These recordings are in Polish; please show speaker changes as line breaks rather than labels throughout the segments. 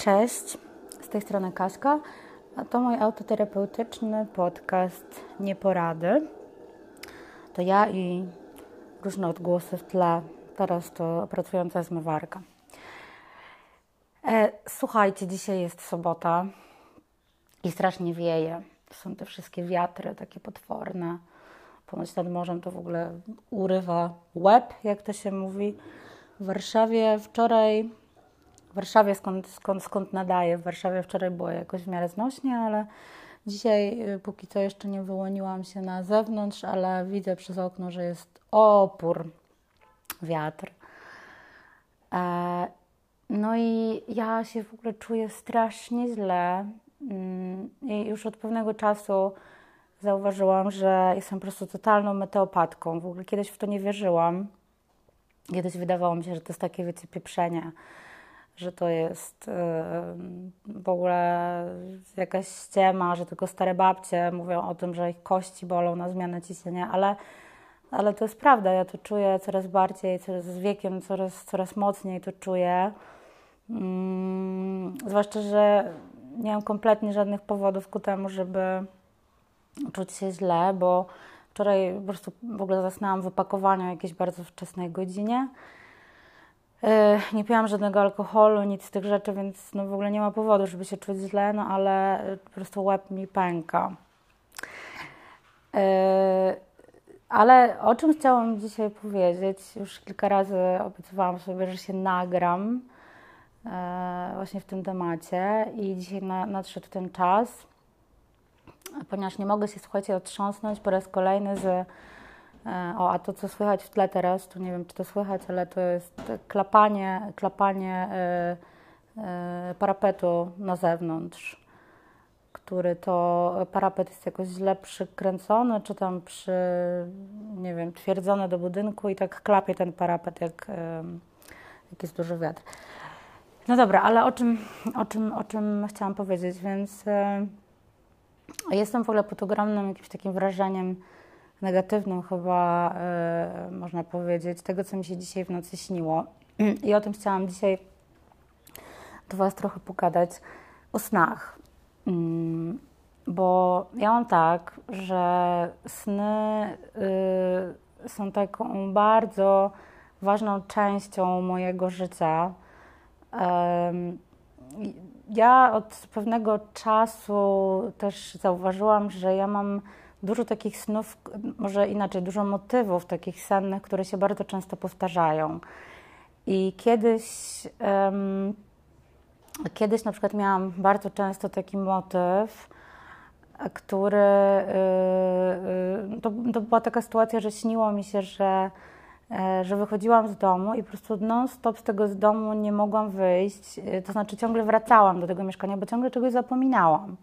Cześć, z tej strony Kaśka, a to mój autoterapeutyczny podcast Nieporady. To ja i różne odgłosy w tle, teraz to pracująca zmywarka. E, słuchajcie, dzisiaj jest sobota i strasznie wieje. Są te wszystkie wiatry takie potworne. Ponoć nad morzem to w ogóle urywa łeb, jak to się mówi. W Warszawie wczoraj w Warszawie, skąd, skąd, skąd nadaję. W Warszawie wczoraj było jakoś w miarę znośnie, ale dzisiaj y, póki co jeszcze nie wyłoniłam się na zewnątrz, ale widzę przez okno, że jest opór, wiatr. E, no i ja się w ogóle czuję strasznie źle. Mm, I już od pewnego czasu zauważyłam, że jestem po prostu totalną meteopatką. W ogóle kiedyś w to nie wierzyłam. Kiedyś wydawało mi się, że to jest takie, wiecie, pieprzenie że to jest y, w ogóle jakaś ściema, że tylko stare babcie mówią o tym, że ich kości bolą na zmianę ciśnienia, ale, ale to jest prawda. Ja to czuję coraz bardziej, coraz z wiekiem coraz, coraz mocniej to czuję. Mm, zwłaszcza, że nie mam kompletnie żadnych powodów ku temu, żeby czuć się źle, bo wczoraj po prostu w ogóle zasnęłam w opakowaniu o jakiejś bardzo wczesnej godzinie. E, nie piłam żadnego alkoholu, nic z tych rzeczy, więc no w ogóle nie ma powodu, żeby się czuć źle, no ale po prostu łeb mi pęka. E, ale o czym chciałam dzisiaj powiedzieć, już kilka razy obiecywałam sobie, że się nagram e, właśnie w tym temacie i dzisiaj nadszedł ten czas, ponieważ nie mogę się, słuchajcie, otrząsnąć po raz kolejny z E, o, a to co słychać w tle teraz, to nie wiem czy to słychać, ale to jest klapanie, klapanie y, y, parapetu na zewnątrz, który to parapet jest jakoś źle przykręcony, czy tam przy, nie wiem, twierdzony do budynku i tak klapie ten parapet, jak, y, jak jest duży wiatr. No dobra, ale o czym, o czym, o czym chciałam powiedzieć, więc jestem w ogóle pod ogromnym jakimś takim wrażeniem, negatywnym chyba, y, można powiedzieć, tego, co mi się dzisiaj w nocy śniło. I o tym chciałam dzisiaj do Was trochę pogadać, o snach. Mm, bo ja mam tak, że sny y, są taką bardzo ważną częścią mojego życia. Ja od pewnego czasu też zauważyłam, że ja mam dużo takich snów, może inaczej, dużo motywów takich sennych, które się bardzo często powtarzają. I kiedyś, um, kiedyś na przykład miałam bardzo często taki motyw, który yy, to, to była taka sytuacja, że śniło mi się, że e, że wychodziłam z domu i po prostu non-stop z tego z domu nie mogłam wyjść. To znaczy ciągle wracałam do tego mieszkania, bo ciągle czegoś zapominałam.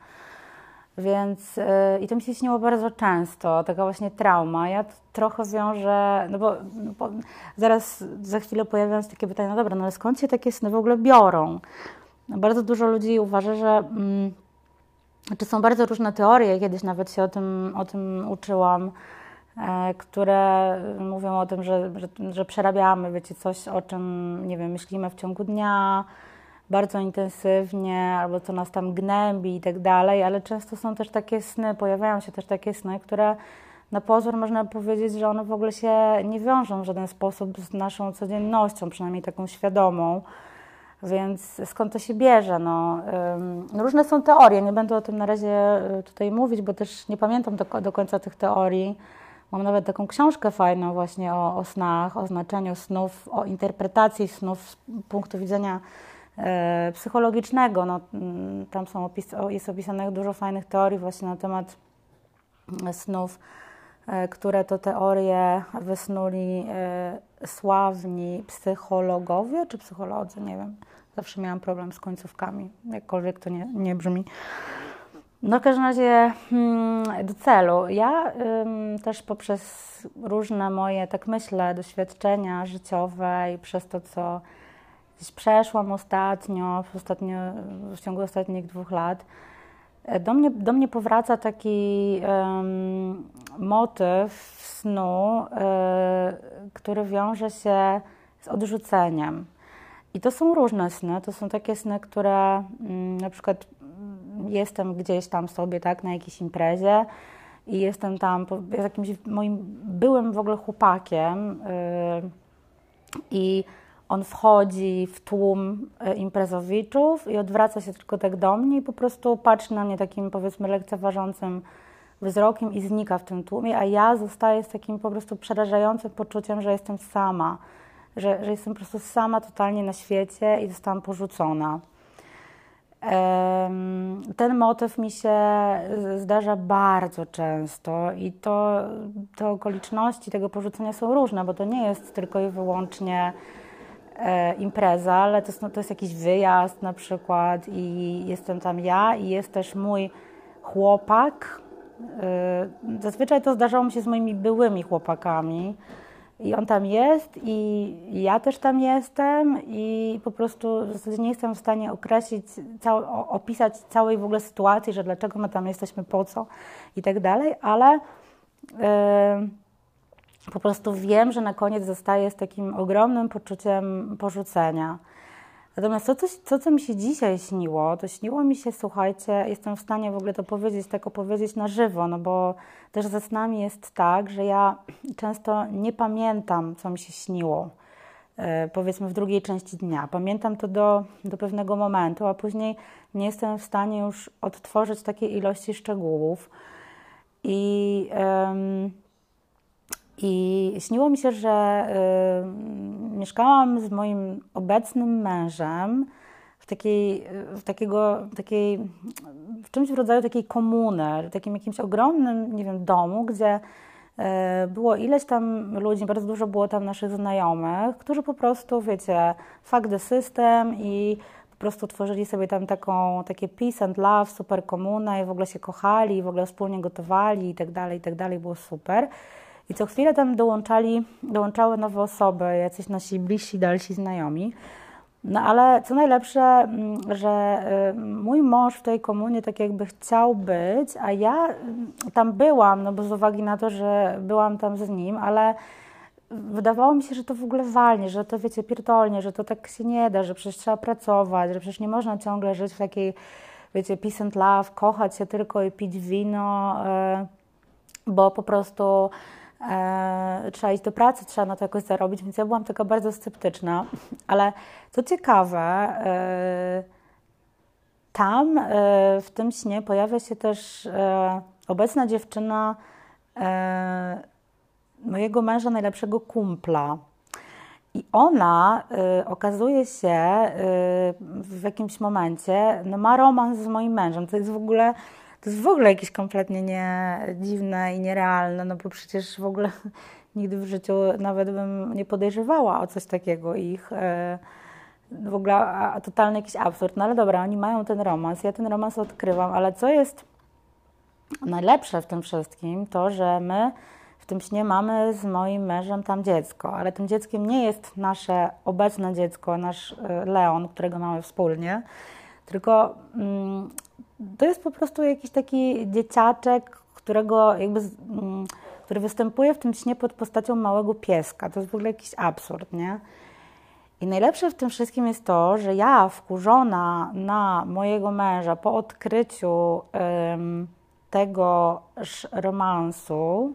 Więc yy, i to mi się śniło bardzo często, taka właśnie trauma. Ja trochę wiążę, no bo, no bo, zaraz za chwilę pojawią się takie pytania, no dobra, no ale skąd się takie sny w ogóle biorą? No bardzo dużo ludzi uważa, że mm, czy są bardzo różne teorie, kiedyś nawet się o tym, o tym uczyłam, e, które mówią o tym, że, że, że przerabiamy, wiecie, coś, o czym, nie wiem, myślimy w ciągu dnia, bardzo intensywnie, albo co nas tam gnębi i tak dalej, ale często są też takie sny, pojawiają się też takie sny, które na pozór można powiedzieć, że one w ogóle się nie wiążą w żaden sposób z naszą codziennością, przynajmniej taką świadomą. Więc skąd to się bierze? No, różne są teorie, nie będę o tym na razie y, tutaj mówić, bo też nie pamiętam do, do końca tych teorii. Mam nawet taką książkę fajną właśnie o, o snach, o znaczeniu snów, o interpretacji snów z punktu widzenia psychologicznego. No, mm, tam są opis, jest opisanych dużo fajnych teorii właśnie na temat e, snów, e, które to teorie wysnuli sławni psychologowie czy psycholodzy, nie wiem. Zawsze miałam problem z końcówkami, jakkolwiek to nie, nie brzmi. No w każdym razie hmm, do celu. Ja też poprzez różne moje, tak myślę, doświadczenia życiowe i przez to, co przeszłam ostatnio, w, ostatnio, w ciągu ostatnich dwóch lat, e, do mnie, do mnie powraca taki um, motyw snu, y, który wiąże się z odrzuceniem. I to są różne sny. To są takie sny, które mm, na przykład mm, jestem gdzieś tam sobie, tak, na jakiejś imprezie i jestem tam z jakimś moim byłym w ogóle chłopakiem yy, i on wchodzi w tłum y, imprezowiczów i odwraca się tylko tak do mnie i po prostu patrzy na mnie takim powiedzmy lekceważącym wzrokiem i znika w tym tłumie, a ja zostaję z takim po prostu przerażającym poczuciem, że jestem sama, że, że jestem po prostu sama totalnie na świecie i zostałam porzucona. Ten motyw mi się zdarza bardzo często i to, te okoliczności tego porzucenia są różne, bo to nie jest tylko i wyłącznie e, impreza, ale to jest, no, to jest jakiś wyjazd na przykład i jestem tam ja i jest też mój chłopak. E, zazwyczaj to zdarzało mi się z moimi byłymi chłopakami, i on tam jest, i ja też tam jestem, i po prostu w zasadzie nie jestem w stanie określić, cał, opisać całej w ogóle sytuacji, że dlaczego my tam jesteśmy, po co i tak dalej, ale yy, po prostu wiem, że na koniec zostaję z takim ogromnym poczuciem porzucenia. Natomiast to, co, co mi się dzisiaj śniło, to śniło mi się, słuchajcie, jestem w stanie w ogóle to powiedzieć, tak opowiedzieć na żywo, no bo też ze snami jest tak, że ja często nie pamiętam, co mi się śniło, e, powiedzmy w drugiej części dnia. Pamiętam to do, do pewnego momentu, a później nie jestem w stanie już odtworzyć takiej ilości szczegółów. I... I śniło mi się, że y, mieszkałam z moim obecnym mężem w takiej, w takiego, takiej, w czymś w rodzaju takiej komuny, w takim jakimś ogromnym, nie wiem, domu, gdzie y, było ileś tam ludzi, bardzo dużo było tam naszych znajomych, którzy po prostu, wiecie, fuck the system i po prostu tworzyli sobie tam taką, takie peace and love, super komunę i w ogóle się kochali, i w ogóle wspólnie gotowali i tak dalej, i tak dalej, było super. I co chwilę tam dołączali, dołączały nowe osoby, jacyś nasi bliżsi, dalsi znajomi. No ale co najlepsze, mm, że y, mój mąż w tej komunie tak jakby chciał być, a ja mm, tam byłam, no bo z uwagi na to, że byłam tam z nim, ale wydawało mi się, że to w ogóle walnie, że to wiecie, pierdolnie, że to tak się nie da, że przecież trzeba pracować, że przecież nie można ciągle żyć w takiej, wiecie, peace and love, kochać się tylko i pić wino, y, bo po prostu e, trzeba iść do pracy, trzeba na to jakoś zarobić, więc ja byłam taka bardzo sceptyczna. Ale co ciekawe, e, tam e, w tym śnie pojawia się też obecna dziewczyna mojego męża, najlepszego kumpla. I ona y, okazuje się y, w jakimś momencie, no ma romans z moim mężem. To jest w ogóle to jest w ogóle jakieś kompletnie nie dziwne i nierealne, no bo przecież w ogóle nigdy w życiu nawet bym nie podejrzewała o coś takiego ich. E, w ogóle totalny jakiś absurd. No ale dobra, oni mają ten romans, ja ten romans odkrywam, ale co jest najlepsze w tym wszystkim, to że my w tym śnie mamy z moim mężem tam dziecko, ale tym dzieckiem nie jest nasze obecne dziecko, nasz e, Leon, którego mamy wspólnie, tylko mm, to jest po prostu jakiś taki dzieciaczek, którego jakby, mm, który występuje w tym śnie pod postacią małego pieska. To jest w ogóle jakiś absurd, nie? I najlepsze w tym wszystkim jest to, że ja wkurzona na mojego męża po odkryciu ym, tego romansu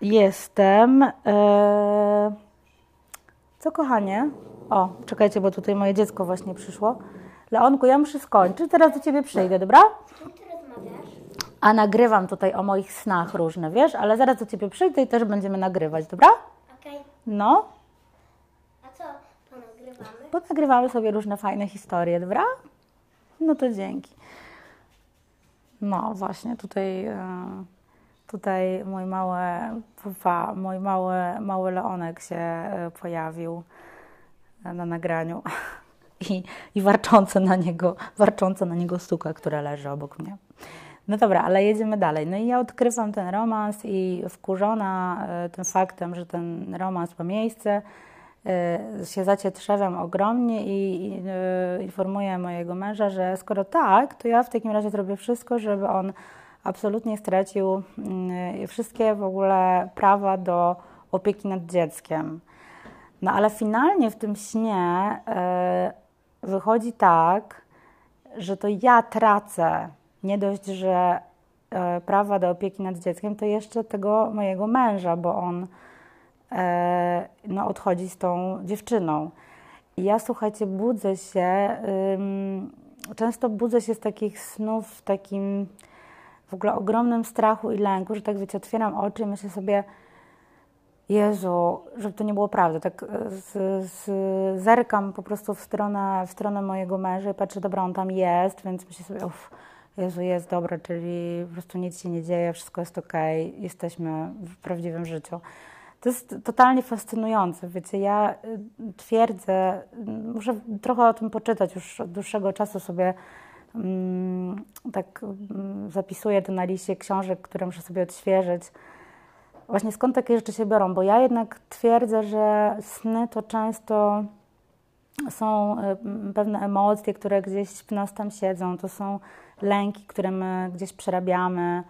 jestem. Yy... Co kochanie? O, czekajcie, bo tutaj moje dziecko właśnie przyszło. Leonku, ja muszę skończyć, teraz do Ciebie przyjdę, dobra?
Z kim Ty rozmawiasz?
A nagrywam tutaj o moich snach różne, wiesz? Ale zaraz do Ciebie przyjdę i też będziemy nagrywać, dobra?
Okej.
No,
A co ponagrywamy?
bo nagrywamy sobie różne fajne historie, dobra? No to dzięki. No właśnie, tutaj, e, tutaj mój mały pufa, mój mały, mały Leonek się e, pojawił na nagraniu. i, i warczące na niego, warcząca na niego suka, która leży obok mnie. No dobra, ale jedziemy dalej. No i ja odkrywam ten romans i wkurzona e, tym faktem, że ten romans ma miejsce, e, się zacietrzewiam ogromnie i e, informuję mojego męża, że skoro tak, to ja w takim razie zrobię wszystko, żeby on absolutnie stracił mm, wszystkie w ogóle prawa do opieki nad dzieckiem. No ale finalnie w tym śnie wychodzi tak, że to ja tracę nie dość, że e, prawa do opieki nad dzieckiem, to jeszcze tego mojego męża, bo on e, no, odchodzi z tą dziewczyną. I ja słuchajcie, budzę się, często budzę się z takich snów w takim w ogóle ogromnym strachu i lęku, że tak wiecie, otwieram oczy i myślę sobie, Jezu, żeby to nie było prawda. Tak e, z, z, zerkam po prostu w stronę, w stronę mojego męża i patrzę, dobra, on tam jest, więc myślę sobie, uff, Jezu, jest dobra, czyli po prostu nic się nie dzieje, wszystko jest okej, jesteśmy w prawdziwym życiu. To jest totalnie fascynujące. Wiecie, ja y, twierdzę, muszę trochę o tym poczytać, już od dłuższego czasu sobie mm, tak mm, zapisuję to na liście książek, które muszę sobie odświeżyć właśnie skąd takie rzeczy się biorą, bo ja jednak twierdzę, że sny to często są y, pewne emocje, które gdzieś w nas tam siedzą, to są lęki, które my gdzieś przerabiamy,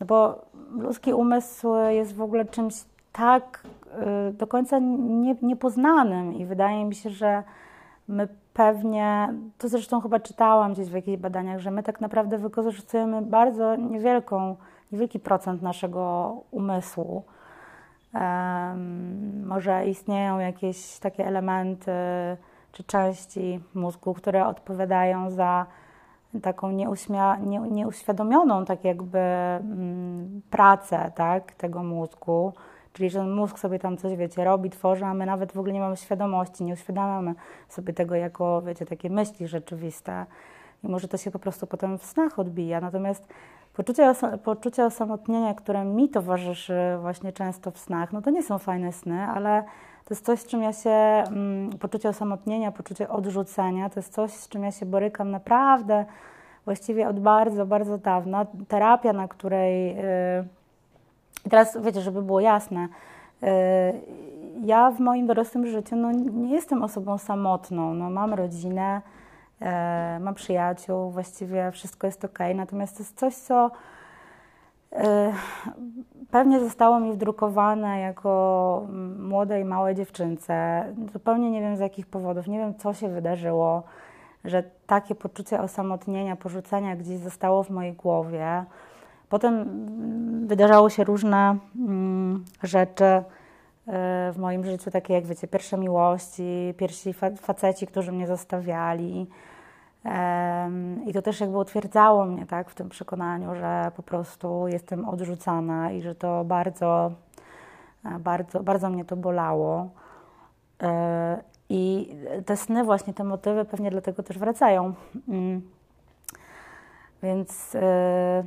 no bo ludzki umysł jest w ogóle czymś tak y, do końca nie, niepoznanym i wydaje mi się, że my pewnie, to zresztą chyba czytałam gdzieś w jakichś badaniach, że my tak naprawdę wykorzystujemy bardzo niewielką niewielki procent naszego umysłu. Um, może istnieją jakieś takie elementy czy części mózgu, które odpowiadają za taką nieuśmia, nie, nieuświadomioną tak jakby mm, pracę tak, tego mózgu. Czyli, że mózg sobie tam coś, wiecie, robi, tworzy, a my nawet w ogóle nie mamy świadomości, nie uświadamiamy sobie tego jako, wiecie, takie myśli rzeczywiste. I może to się po prostu potem w snach odbija. Natomiast Poczucie, poczucie osamotnienia, które mi towarzyszy właśnie często w snach, no to nie są fajne sny, ale to jest coś, z czym ja się, mm, poczucie osamotnienia, poczucie odrzucenia, to jest coś, z czym ja się borykam naprawdę właściwie od bardzo, bardzo dawna. Terapia, na której, yy, teraz wiecie, żeby było jasne, yy, ja w moim dorosłym życiu no, nie jestem osobą samotną, no, mam rodzinę, mam przyjaciół, właściwie wszystko jest ok. Natomiast to jest coś, co e, pewnie zostało mi wdrukowane jako młodej, małej dziewczynce. Zupełnie nie wiem z jakich powodów, nie wiem co się wydarzyło, że takie poczucie osamotnienia, porzucenia gdzieś zostało w mojej głowie. Potem wydarzało się różne mm, rzeczy e, w moim życiu, takie jak wiecie, pierwsze miłości, pierwsi faceci, którzy mnie zostawiali, i to też jakby utwierdzało mnie tak, w tym przekonaniu, że po prostu jestem odrzucana i że to bardzo, e, bardzo, bardzo mnie to bolało. E, I te sny, właśnie te motywy pewnie dlatego też wracają. Mm. Więc e,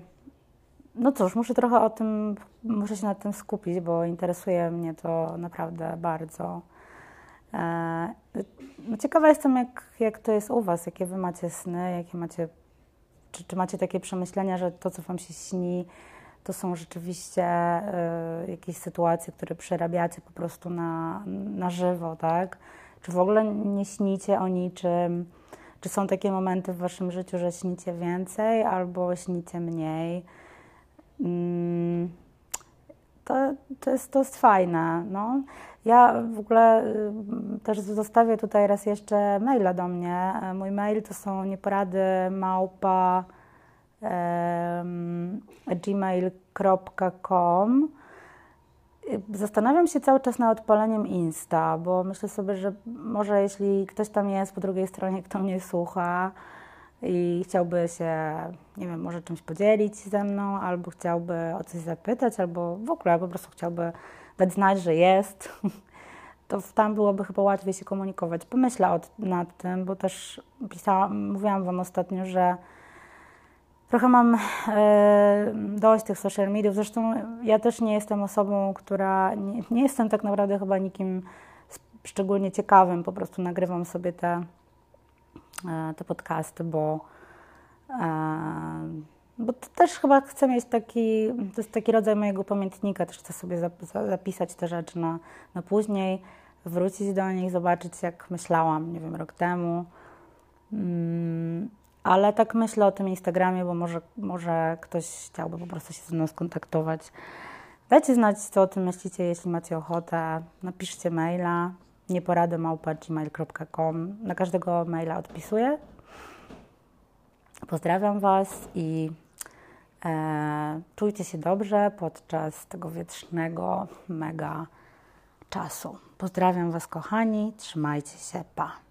no cóż, muszę trochę o tym, muszę się nad tym skupić, bo interesuje mnie to naprawdę bardzo. No ciekawa jestem, jak, jak to jest u Was, jakie Wy macie sny, jakie macie, czy, czy macie takie przemyślenia, że to, co Wam się śni, to są rzeczywiście y, jakieś sytuacje, które przerabiacie po prostu na, na żywo, tak? Czy w ogóle nie śnicie o niczym? Czy są takie momenty w Waszym życiu, że śnicie więcej albo śnicie mniej? Mm, to, to, jest, to jest fajne. No. Ja w ogóle y, też zostawię tutaj raz jeszcze maila do mnie. Mój mail to są nieporady małpa gmail.com Zastanawiam się cały czas nad odpaleniem Insta, bo myślę sobie, że może jeśli ktoś tam jest po drugiej stronie, kto mnie słucha i chciałby się, nie wiem, może czymś podzielić ze mną, albo chciałby o coś zapytać, albo w ogóle po prostu chciałby dać znać, że jest, to tam byłoby chyba łatwiej się komunikować. Pomyślę od, nad tym, bo też pisałam, mówiłam Wam ostatnio, że trochę mam e, dość tych social mediów. Zresztą ja też nie jestem osobą, która, nie, nie jestem tak naprawdę chyba nikim szczególnie ciekawym, po prostu nagrywam sobie te, te podcasty, bo e, bo to też chyba chcę mieć taki, to jest taki rodzaj mojego pamiętnika, też chcę sobie zapisać te rzeczy na, na później, wrócić do nich, zobaczyć jak myślałam, nie wiem, rok temu. Mm, ale tak myślę o tym Instagramie, bo może, może ktoś chciałby po prostu się ze mną skontaktować. Dajcie znać, co o tym myślicie, jeśli macie ochotę. Napiszcie maila. nieporadymałpa.gmail.com. Na każdego maila odpisuję. Pozdrawiam Was i e, czujcie się dobrze podczas tego wietrznego, mega czasu. Pozdrawiam Was, kochani. Trzymajcie się. Pa.